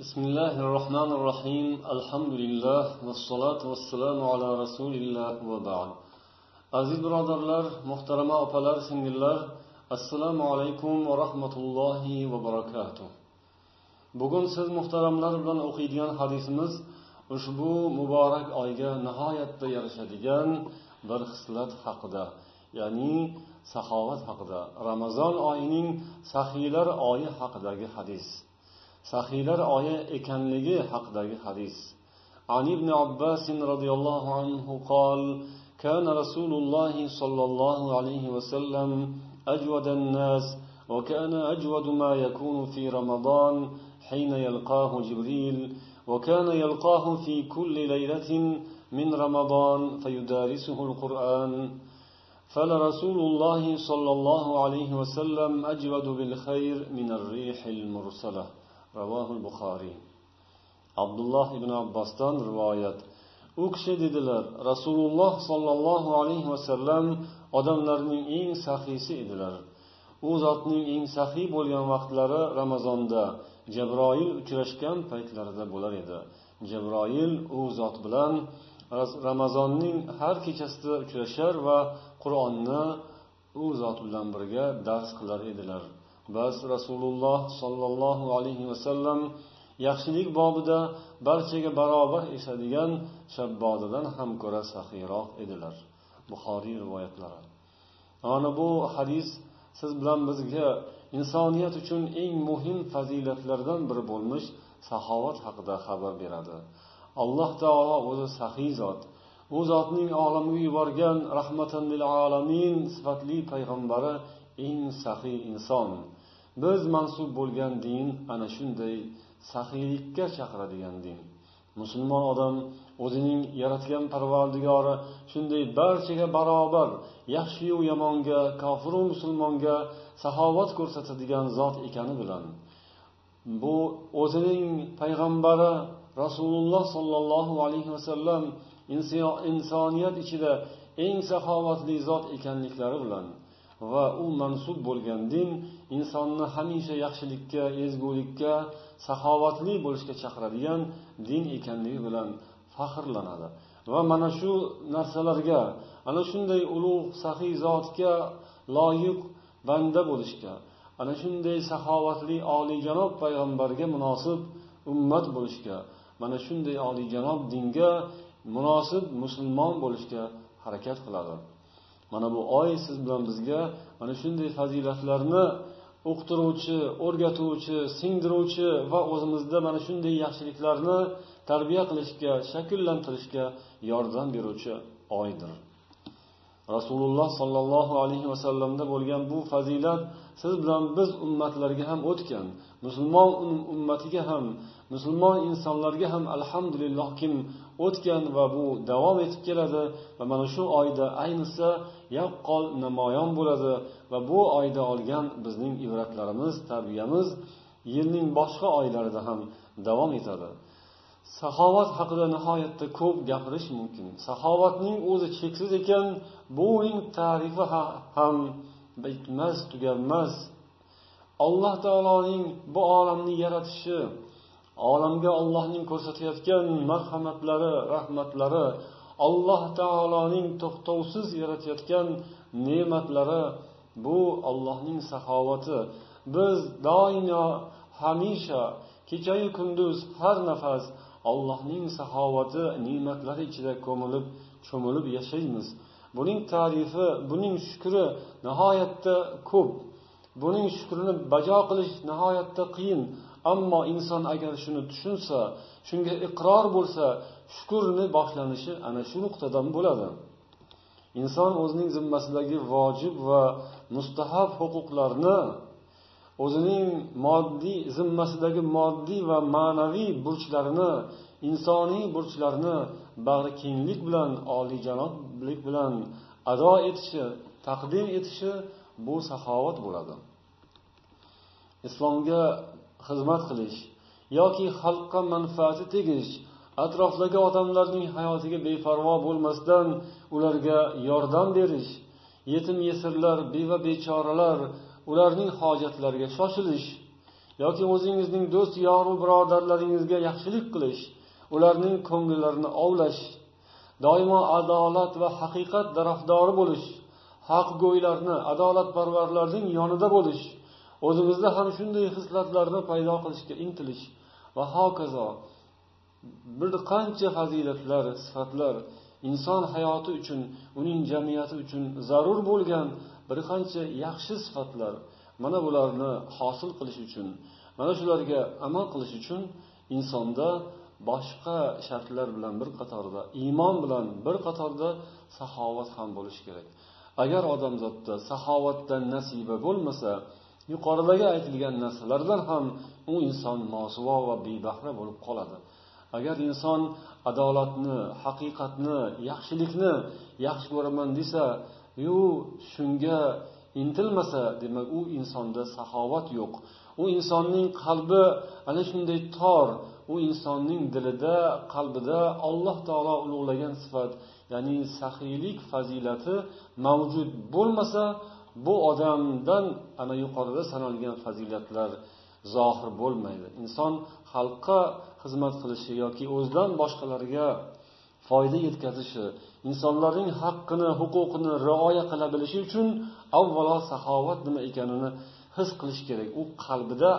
بسم الله الرحمن الرحيم الحمد لله والصلاة والسلام على رسول الله وبعد aziz birodarlar muhtarama opalar singillar assalomu alaykum va rahmatullohi va barakatuh bugun siz muhtaramlar bilan o'qiydigan hadisimiz ushbu muborak oyga nihoyatda yarashadigan bir xislat haqida ya'ni saxovat haqida ramazon oyining saxiylar oyi haqidagi hadis Saxiylar oyi ekanligi haqidagi hadis. عن ابن عباس رضي الله عنه قال كان رسول الله صلى الله عليه وسلم أجود الناس وكان أجود ما يكون في رمضان حين يلقاه جبريل وكان يلقاه في كل ليلة من رمضان فيدارسه القرآن فلرسول الله صلى الله عليه وسلم أجود بالخير من الريح المرسلة ravohil buxoriy. Abdulloh ibn abbosdan rivoyat. U kishi dedilar rasululloh sollallohu alayhi vasallam odamlarning eng saxiysi edilar. U zotning eng saxiy bo'lgan vaqtlari ramazonda jabroil uchrashgan paytlarida bo'lar edi. Jabroil u zot bilan ramazonning har kechasida uchrashar va qur'onni u zot bilan birga dars qilar edilar. Bas rasululloh sollallohu alayhi vasallam yaxshilik bobida barchaga barobar eshadigan shabbodadan ham ko'ra saxiyroq edilar. Buxoriy rivoyatlari. Mana bu hadis siz bilan bizga insoniyat uchun eng muhim fazilatlardan biri bo'lmish saxovat haqida xabar beradi. Alloh taolo o'zi saxiy zot. U zotning olamga yuborgan rahmatan lil alamin sifatli payg'ambari eng saxiy inson. Biz mansub bo'lgan din ana shunday saxiylikka chaqiradigan din. Musulmon odam o'zining yaratgan parvardigori shunday barchaga barobar yaxshiyu yomonga kofiru musulmonga saxovat ko'rsatadigan zot ekani bilan bu o'zining payg'ambari rasululloh sollallohu alayhi vasallam insoniyat ichida eng saxovatli zot ekanliklari bilan va u mansub bo'lgan din insonni hamisha yaxshilikka ezgulikka saxovatli bo'lishga chaqiradigan din ekanligi bilan faxrlanadi. Va mana shu narsalarga ana shunday ulug' saxiy zotga loyiq banda bo'lishga ana shunday saxovatli oliyjanob payg'ambarga munosib ummat bo'lishga mana shunday oliyjanob dinga munosib musulmon bo'lishga harakat qiladi. Mana bu oy siz bilan bizga mana shunday fazilatlarni o'qitiruvchi o'rgatuvchi singdiruvchi va o'zimizda mana shunday yaxshiliklarni tarbiya qilishga shakllantirishga yordam beruvchi oydir. Rasululloh sollallohu alayhi vasallamda bo'lgan bu fazilat siz bilan biz ummatlarga ham o'tgan musulmon um-, ummatiga ham musulmon insonlarga ham alhamdulillah kim o'tgan va bu davom etib keladi va mana shu oyda ayniqsa yaqqol namoyon bo'ladi va bu oyda olgan bizning ibratlarimiz tarbiyamiz yilning boshqa oylarida ham davom etadi. Saxovat haqida nihoyatda ko'p gapirish mumkin. Saxovatning o'zi cheksiz ekan bu uning tarifi ham bitmas tuganmas. Alloh taoloning bu olamni yaratishi olamga ollohning ko'rsatayotgan marhamatlari rahmatlari alloh taoloning to'xtovsiz yaratayotgan ne'matlari bu ollohning saxovati. Biz doimo hamisha kechayu kunduz har nafas allohning saxovati ne'matlari ichida ko'milib cho'milib yashaymiz. Buning tarifi buning shukri nihoyatda ko'p. Buning shukrini bajo qilish nihoyatda qiyin. Ammo inson agar shuni tushunsa shunga iqror bo'lsa shukurni boshlanishi ana shu nuqtadan bo'ladi. Inson o'zining zimmasidagi vojib va mustahab huquqlarni o'zining moddiy zimmasidagi moddiy va ma'naviy burchlarini insoniy burchlarini bag'rikenglik bilan oliyjanoblik bilan ado etishi taqdim etishi bu saxovat bo'ladi. Islomga xizmat qilish yoki xalqqa manfaati tegish atrofdagi odamlarning hayotiga befarvo bo'lmasdan ularga yordam berish yetim yesirlar beva bechoralar ularning hojatlariga shoshilish yoki o'zingizning do'st yoru birodarlaringizga yaxshilik qilish ularning ko'ngillarini ovlash doimo adolat va haqiqat tarafdori bo'lish haqgo'ylarni adolatparvarlarning yonida bo'lish o'zimizda ham shunday xislatlarni paydo qilishga intilish va hokazo bir qancha fazilatlar sifatlar inson hayoti uchun uning jamiyati uchun zarur bo'lgan bir qancha yaxshi sifatlar mana bularni hosil qilish uchun mana shularga amal qilish uchun insonda boshqa shartlar bilan bir qatorda iymon bilan bir qatorda saxovat ham bo'lishi kerak. Agar odamzodda saxovatdan nasiba bo'lmasa yuqoridagi aytilgan narsalardan ham u inson mosuvo va bebahra bo'lib qoladi. Agar inson adolatni haqiqatni yaxshilikni yaxshi ko'raman desa yu shunga intilmasa demak u insonda saxovat yo'q. U insonning qalbi ana shunday tor u insonning dilida qalbida alloh taolo ulug'lagan sifat ya'ni saxiylik fazilati mavjud bo'lmasa bu odamdan ana yuqorida sanalgan fazilatlar zohir bo'lmaydi. Inson xalqqa xizmat qilishi yoki o'zidan boshqalarga foyda yetkazishi insonlarning haqqini huquqini rioya qila bilishi uchun avvalo saxovat nima ekanini his qilish kerak. U qalbida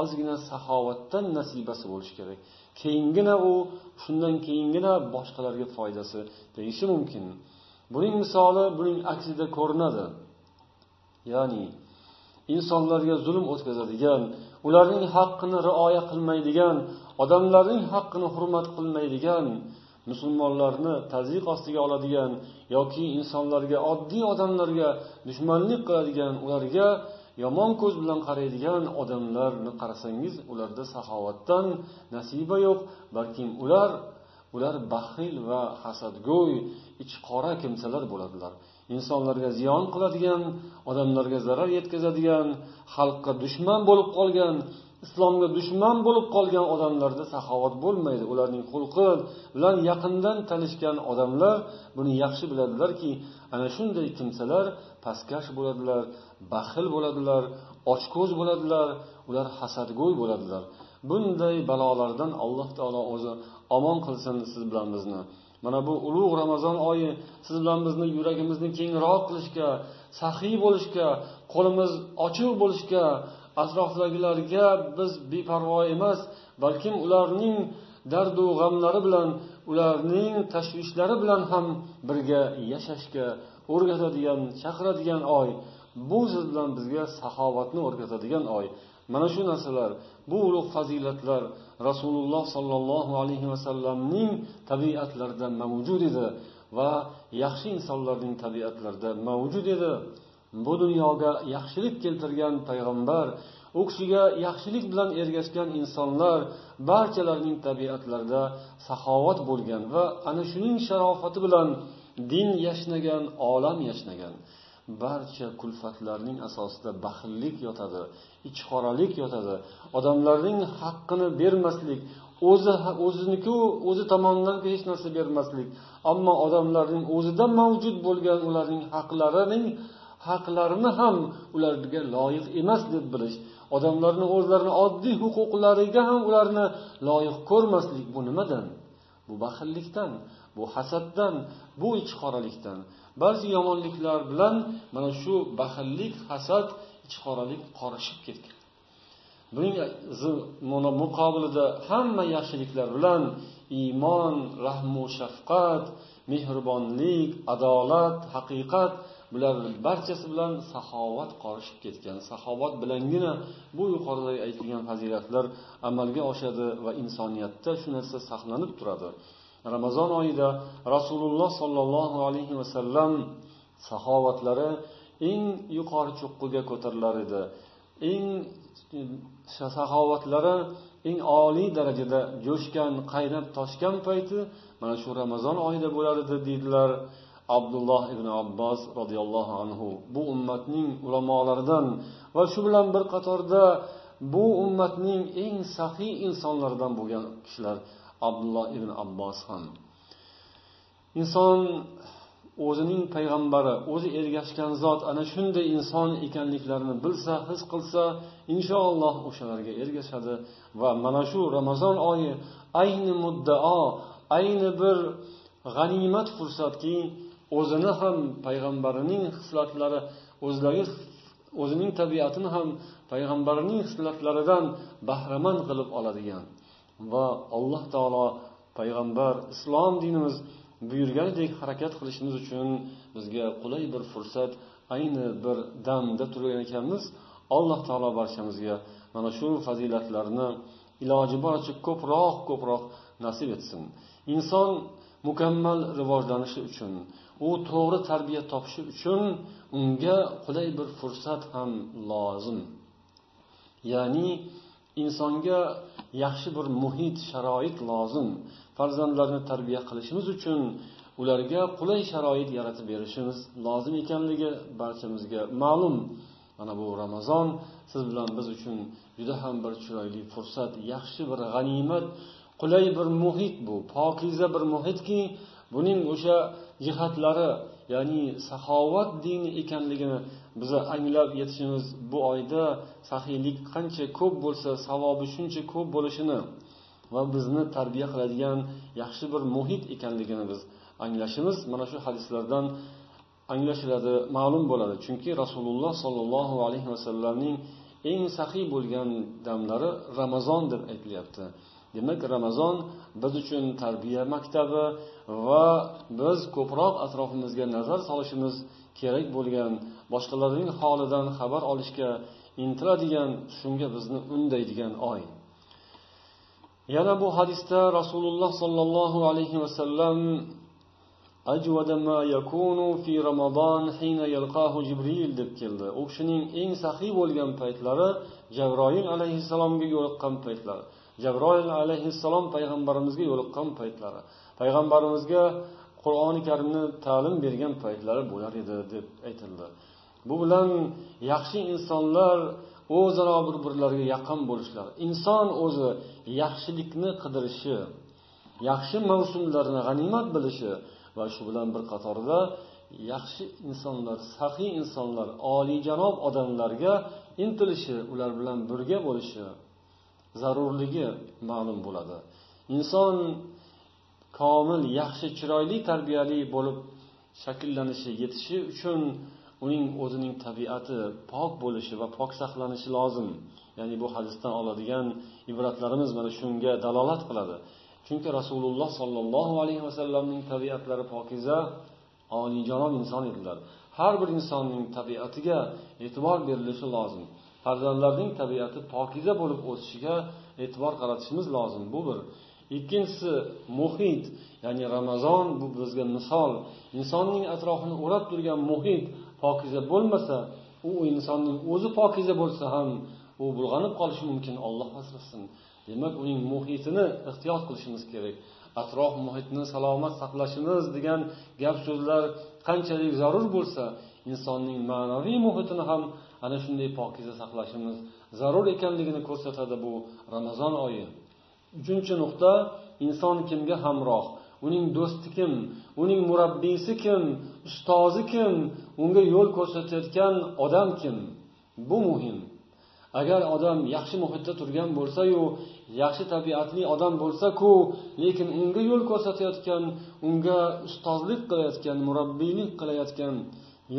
ozgina saxovatdan nasibasi bo'lishi kerak. Keyingina u shundan keyingina boshqalarga foydasi tegishi mumkin. Buning misoli buning aksida ko'rinadi. Ya'ni insonlarga zulm o'tkazadigan ularning haqqini rioya qilmaydigan odamlarning haqqini hurmat qilmaydigan musulmonlarni tazyiq ostiga oladigan yoki insonlarga oddiy odamlarga dushmanlik qiladigan ularga yomon ko'z bilan qaraydigan odamlarni qarasangiz ularda saxovatdan nasiba yo'q balkim ular ular baxil va hasadgo'y ichqora kimsalar bo'ladilar. Insonlarga ziyon qiladigan odamlarga zarar yetkazadigan xalqqa dushman bo'lib qolgan islomga dushman bo'lib qolgan odamlarda saxovat bo'lmaydi. Ularning xulqi bilan yaqindan tanishgan odamlar buni yaxshi biladilarki ana shunday kimsalar pastkash bo'ladilar baxil bo'ladilar ochko'z bo'ladilar ular hasadgo'y bo'ladilar. Bunday balolardan alloh taolo o'zi omon qilsin siz bilan bizni. Mana bu ulug' ramazon oyi siz bilan bizni yuragimizni kengroq qilishga saxiy bo'lishga qo'limiz ochiq bo'lishga atrofdagilarga biz beparvo emas balkim ularning dardu g'amlari bilan ularning tashvishlari bilan ham birga yashashga o'rgatadigan chaqiradigan oy. Bu siz bilan bizga saxovatni o'rgatadigan oy. Mana shu narsalar bu ulug' fazilatlar rasululloh sollallohu alayhi vasallamning tabiatlarida mavjud edi va yaxshi insonlarning tabiatlarida mavjud edi. Bu dunyoga yaxshilik keltirgan payg'ambar u kishiga yaxshilik bilan ergashgan insonlar barchalarining tabiatlarida saxovat bo'lgan va ana shuning sharofati bilan din yashnagan olam yashnagan. Barcha kulfatlarning asosida baxillik yotadi ichqoralik yotadi. Odamlarning haqqini bermaslik o'zi o'ziniku o'zi tomonidan hech narsa bermaslik ammo odamlarning o'zida mavjud bo'lgan ularning haqlarining haqlarini ham ularga loyiq emas deb bilish odamlarni o'zlarini oddiy huquqlariga ham ularni loyiq ko'rmaslik bu nimadan? Bu baxillikdan bu hasaddan bu ichqoralikdan. Ba'zi yomonliklar bilan mana shu baxillik hasad ichqoralik qorishib ketgan. Buning muqobilida hamma yaxshiliklar bilan iymon rahmu shafqat mehribonlik adolat haqiqat bular barchasi bilan saxovat qorishib ketgan. Saxovat bilangina bu yuqoridagi aytilgan fazilatlar amalga oshadi va insoniyatda shu narsa saqlanib turadi. Ramazon oyida rasululloh sollallohu alayhi vasallam saxovatlari eng yuqori cho'qqiga ko'tarilar edi. Eng saxovatlari eng oliy darajada jo'shgan qaynab toshgan payti mana shu ramazon oyida bo'lar edi deydilar. Abdulloh ibn abbos roziyallohu anhu. Bu ummatning ulamolaridan va shu bilan bir qatorda bu ummatning eng saxiy insonlaridan bo'lgan kishilar abdulloh ibn abbos ham. Inson o'zining payg'ambari o'zi ergashgan zot ana shunday inson ekanliklarini bilsa his qilsa inshaalloh o'shalarga ergashadi va mana shu ramazon oyi ayni muddao ayni bir g'animat fursatki o'zini ham payg'ambarining hislatlari o'zlari o'zining tabiatini ham payg'ambarining hislatlaridan bahramand qilib oladigan. Va alloh taolo payg'ambar islom dinimiz buyurganidek harakat qilishimiz uchun bizga qulay bir fursat ayni bir damda turgan ekanmiz. Alloh taolo barchamizga mana shu fazilatlarni iloji boricha ko'proq ko'proq nasib etsin. Inson mukammal rivojlanishi uchun u to'g'ri tarbiya topishi uchun unga qulay bir fursat ham lozim. Ya'ni insonga yaxshi bir muhit sharoit lozim. Farzandlarni tarbiya qilishimiz uchun ularga qulay sharoit yaratib berishimiz lozim ekanligi barchamizga ma'lum. Mana bu ramazon siz bilan biz uchun juda ham bir chiroyli fursat yaxshi bir g'animat qulay bir muhit bu pokiza bir muhitki buning o'sha jihatlari ya'ni saxovat dini ekanligini biza anglab yetishimiz bu oyda saxiylik qancha ko'p bo'lsa savobi shuncha ko'p bo'lishini va bizni tarbiya qiladigan yaxshi bir muhit ekanligini biz anglashimiz. Mana shu hadislardan anglashiladi ma'lum bo'ladi. Chunki rasululloh sollallohu alayhi vasallamning eng saxiy bo'lgan damlari ramazon deb aytilyapti. demak ramazon biz uchun tarbiya maktabi va biz ko'proq atrofimizga nazar solishimiz kerak bo'lgan boshqalarning holidan xabar olishga intiladigan shunga bizni undaydigan oy yana bu hadisda rasululloh sollallohu alayhi vasallam أجود ما يكون في رمضان حين يلقاه جبريل deb keldi u kishining eng saxiy bo'lgan paytlari jabroil alayhissalomga yo'liqqan paytlari jabroil alayhissalom payg'ambarimizga yo'liqqan paytlari. Payg'ambarimizga qur'oni karimni ta'lim bergan paytlari bo'lar edi deb aytildi. Bu bilan yaxshi insonlar o'zaro bir birlariga yaqin bo'lishlari inson o'zi yaxshilikni qidirishi yaxshi mavsumlarni g'animat bilishi va shu bilan bir qatorda yaxshi insonlar saxiy insonlar oliyjanob odamlarga intilishi ular bilan birga bo'lishi zarurligi ma'lum bo'ladi. Inson komil yaxshi chiroyli tarbiyali bo'lib shakllanishi yetishi uchun uning o'zining tabiati pok bo'lishi va pok saqlanishi lozim. Ya'ni bu hadisdan oladigan ibratlarimiz mana shunga dalolat qiladi. Chunki rasululloh sollallohu alayhi vasallamning tabiatlari pokiza oliyjanob inson edilar. Har bir insonning tabiatiga e'tibor berilishi lozim. Farzandlarning tabiati pokiza bo'lib o'sishiga e'tibor qaratishimiz lozim. Bu bir. Ikkinchisi muhit ya'ni ramazon bu bizga misol. Insonning atrofini o'rab turgan muhit pokiza bo'lmasa u insonning o'zi pokiza bo'lsa ham u bulg'anib qolishi mumkin olloh asrasin. Demak uning muhitini ehtiyot qilishimiz kerak. Atrof muhitni salomat saqlashimiz degan gap so'zlar qanchalik zarur bo'lsa insonning ma'naviy muhitini ham ana shunday pokiza saqlashimiz zarur ekanligini ko'rsatadi bu ramazon oyi. Uchinchi nuqta inson kimga hamroh? Uning do'sti kim? Uning murabbiysi kim? Ustozi kim? Unga yo'l ko'rsatayotgan odam kim? Bu muhim. Agar odam yaxshi muhitda turgan bo'lsayu yaxshi tabiatli odam bo'lsaku lekin unga yo'l ko'rsatayotgan unga ustozlik qilayotgan murabbiylik qilayotgan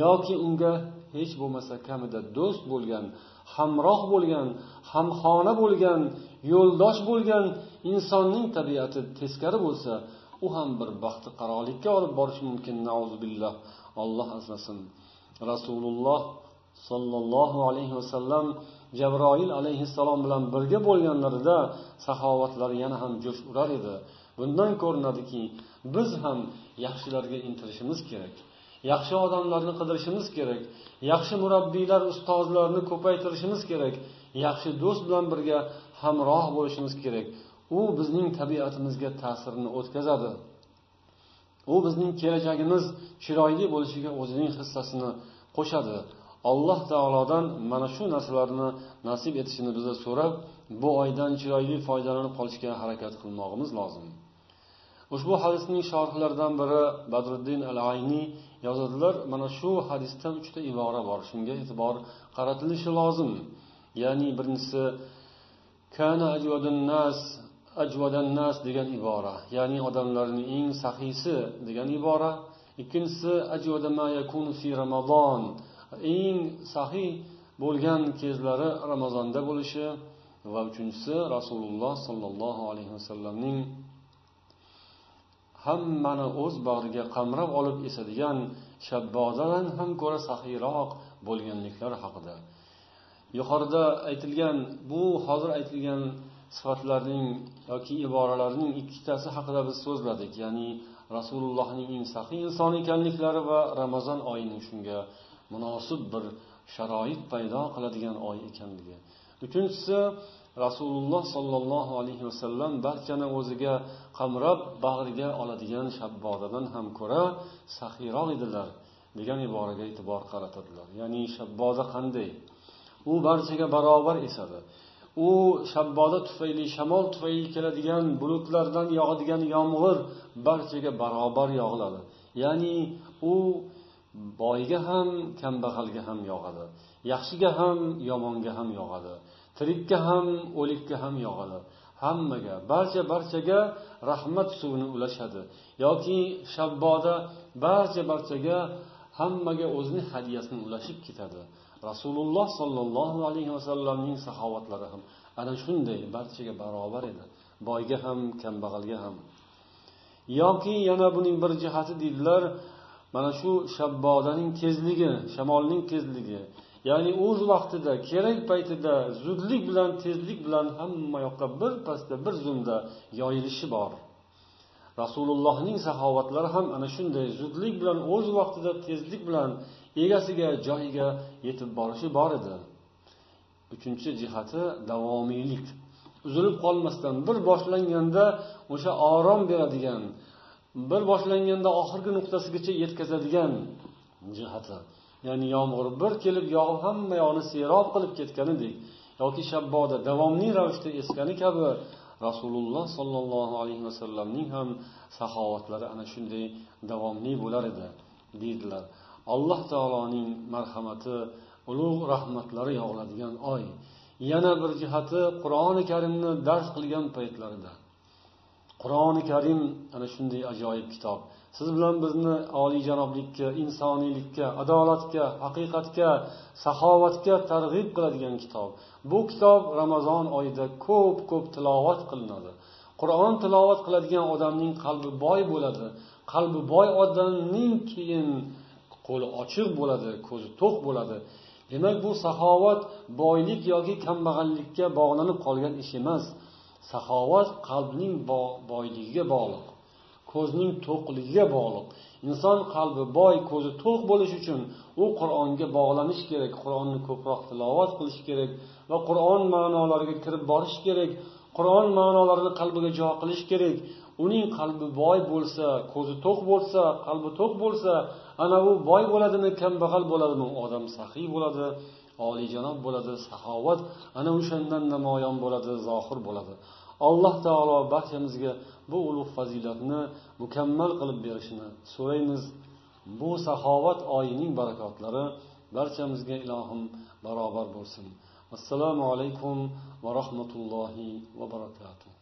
yoki unga hech bo'lmasa kamida do'st bo'lgan hamroh bo'lgan hamxona bo'lgan yo'ldosh bo'lgan insonning tabiati teskari bo'lsa u ham bir baxti qarolikka olib borishi mumkin. Billah. Olloh asrasin. Rasululloh sollallohu alayhi vasallam jabroil alayhissalom bilan birga bo'lganlarida saxovatlari yana ham jo'sh urar edi. Bundan ko'rinadiki biz ham yaxshilarga intilishimiz kerak. Yaxshi odamlarni qidirishimiz kerak. Yaxshi murabbiylar ustozlarni ko'paytirishimiz kerak. Yaxshi do'st bilan birga hamroh bo'lishimiz kerak. U bizning tabiatimizga ta'sirini o'tkazadi. U bizning kelajagimiz chiroyli bo'lishiga o'zining hissasini qo'shadi. Alloh taolodan mana shu narsalarni nasib etishini biza so'rab bu oydan chiroyli foydalanib qolishga harakat qilmog'imiz lozim. Ushbu hadisning shorhlaridan biri badriddin al ayniy yozadilar mana shu hadisdan uchta ibora bor. Shunga e'tibor qaratilishi lozim. Ya'ni birinchisi kana nas ajvadannas degan ibora. Ya'ni odamlarning eng sahiysi degan ibora. Ikkinchisi ajvadama yakunu fi ramazon eng sahiy bo'lgan kezlari ramazonda bo'lishi. Va uchinchisi rasululloh sollallohu alayhi vasallamning hammani o'z bag'riga qamrab olib esadigan shabbodadan ham ko'ra saxiyroq bo'lganliklari haqida. Yuqorida aytilgan bu hozir aytilgan sifatlarning yoki iboralarning ikkitasi haqida biz so'zladik. Ya'ni rasulullohning eng saxiy inson ekanliklari va ramazon oyining shunga munosib bir sharoit paydo qiladigan oy ekanligi. Uchinchisi rasululloh sollallohu alayhi vasallam barchani o'ziga qamrab bag'riga oladigan shabbodadan ham ko'ra saxiyroq edilar degan iboraga e'tibor qaratadilar. Ya'ni shabboda qanday? U barchaga barobar esadi. U shabboda tufayli shamol tufayli keladigan bulutlardan yog'adigan yomg'ir barchaga barobar yog'iladi. Ya'ni u boyga ham kambag'alga ham yog'adi. Yaxshiga ham yomonga ham yog'adi. Tirikka ham o'likka ham yog'adi. Hammaga barcha barchaga rahmat suvini ulashadi. Yoki shabboda barcha barchaga hammaga o'zini hadyasini ulashib ketadi. Rasululloh sollallohu alayhi vasallamning saxovatlari ham ana shunday barchaga barobar edi. Boyga ham kambag'alga ham. Yoki yana buning bir jihati deydilar mana shu shabbodaning tezligi shamolning tezligi. Ya'ni o'z vaqtida kerak paytida zudlik bilan tezlik bilan hamma yoqqa bir pasda bir zumda yoyilishi bor. Rasulullohning saxovatlari ham ana shunday zudlik bilan o'z vaqtida tezlik bilan egasiga joyiga yetib borishi bor edi. Uchinchi jihati davomiylik uzilib qolmasdan bir boshlanganda o'sha orom beradigan bir boshlanganda oxirgi nuqtasigacha yetkazadigan jihati. Ya'ni yomg'ir bir kelib yog'ib hamma yoqni serob qilib ketganidek yoki shabboda davomli ravishda esgani kabi rasululloh sollallohu alayhi vasallamning ham saxovatlari ana shunday davomli bo'lar edi deydilar. Alloh taoloning marhamati ulug' rahmatlari yog'iladigan oy yana bir jihati qur'oni karimni dars qilgan paytlarida. Qur'oni karim ana shunday ajoyib kitob. Siz bilan bizni oliyjanoblikka insoniylikka adolatga haqiqatga saxovatga targ'ib qiladigan kitob. Bu kitob ramazon oyida ko'p ko'p tilovat qilinadi. Qur'on tilovat qiladigan odamning qalbi boy bo'ladi. Qalbi boy odamning keyin qo'li ochiq bo'ladi ko'zi to'q bo'ladi. Demak bu saxovat boylik yoki kambag'allikka bog'lanib qolgan ish emas. Saxovat qalbning boyligiga bog'liq. Ko'zning to'qligiga bog'liq. Inson qalbi boy ko'zi to'q bo'lishi uchun u qur'onga bog'lanish kerak qur'onni ko'proq tilovat qilish kerak va qur'on ma'nolariga kirib borish kerak qur'on ma'nolarini qalbiga jo qilish kerak. Uning qalbi boy bo'lsa ko'zi to'q bo'lsa qalbi to'q bo'lsa ana u boy bo'ladimi kambag'al bo'ladimi odam saxiy bo'ladi oliyjanob bo'ladi saxovat ana o'shandan namoyon bo'ladi zohir bo'ladi. Alloh taolo barchamizga bu ulug' fazilatni mukammal qilib berishini so'raymiz. Bu saxovat oyining barakotlari barchamizga ilohim barobar bo'lsin. Assalomu alaykum va rahmatullohi va barakatuh.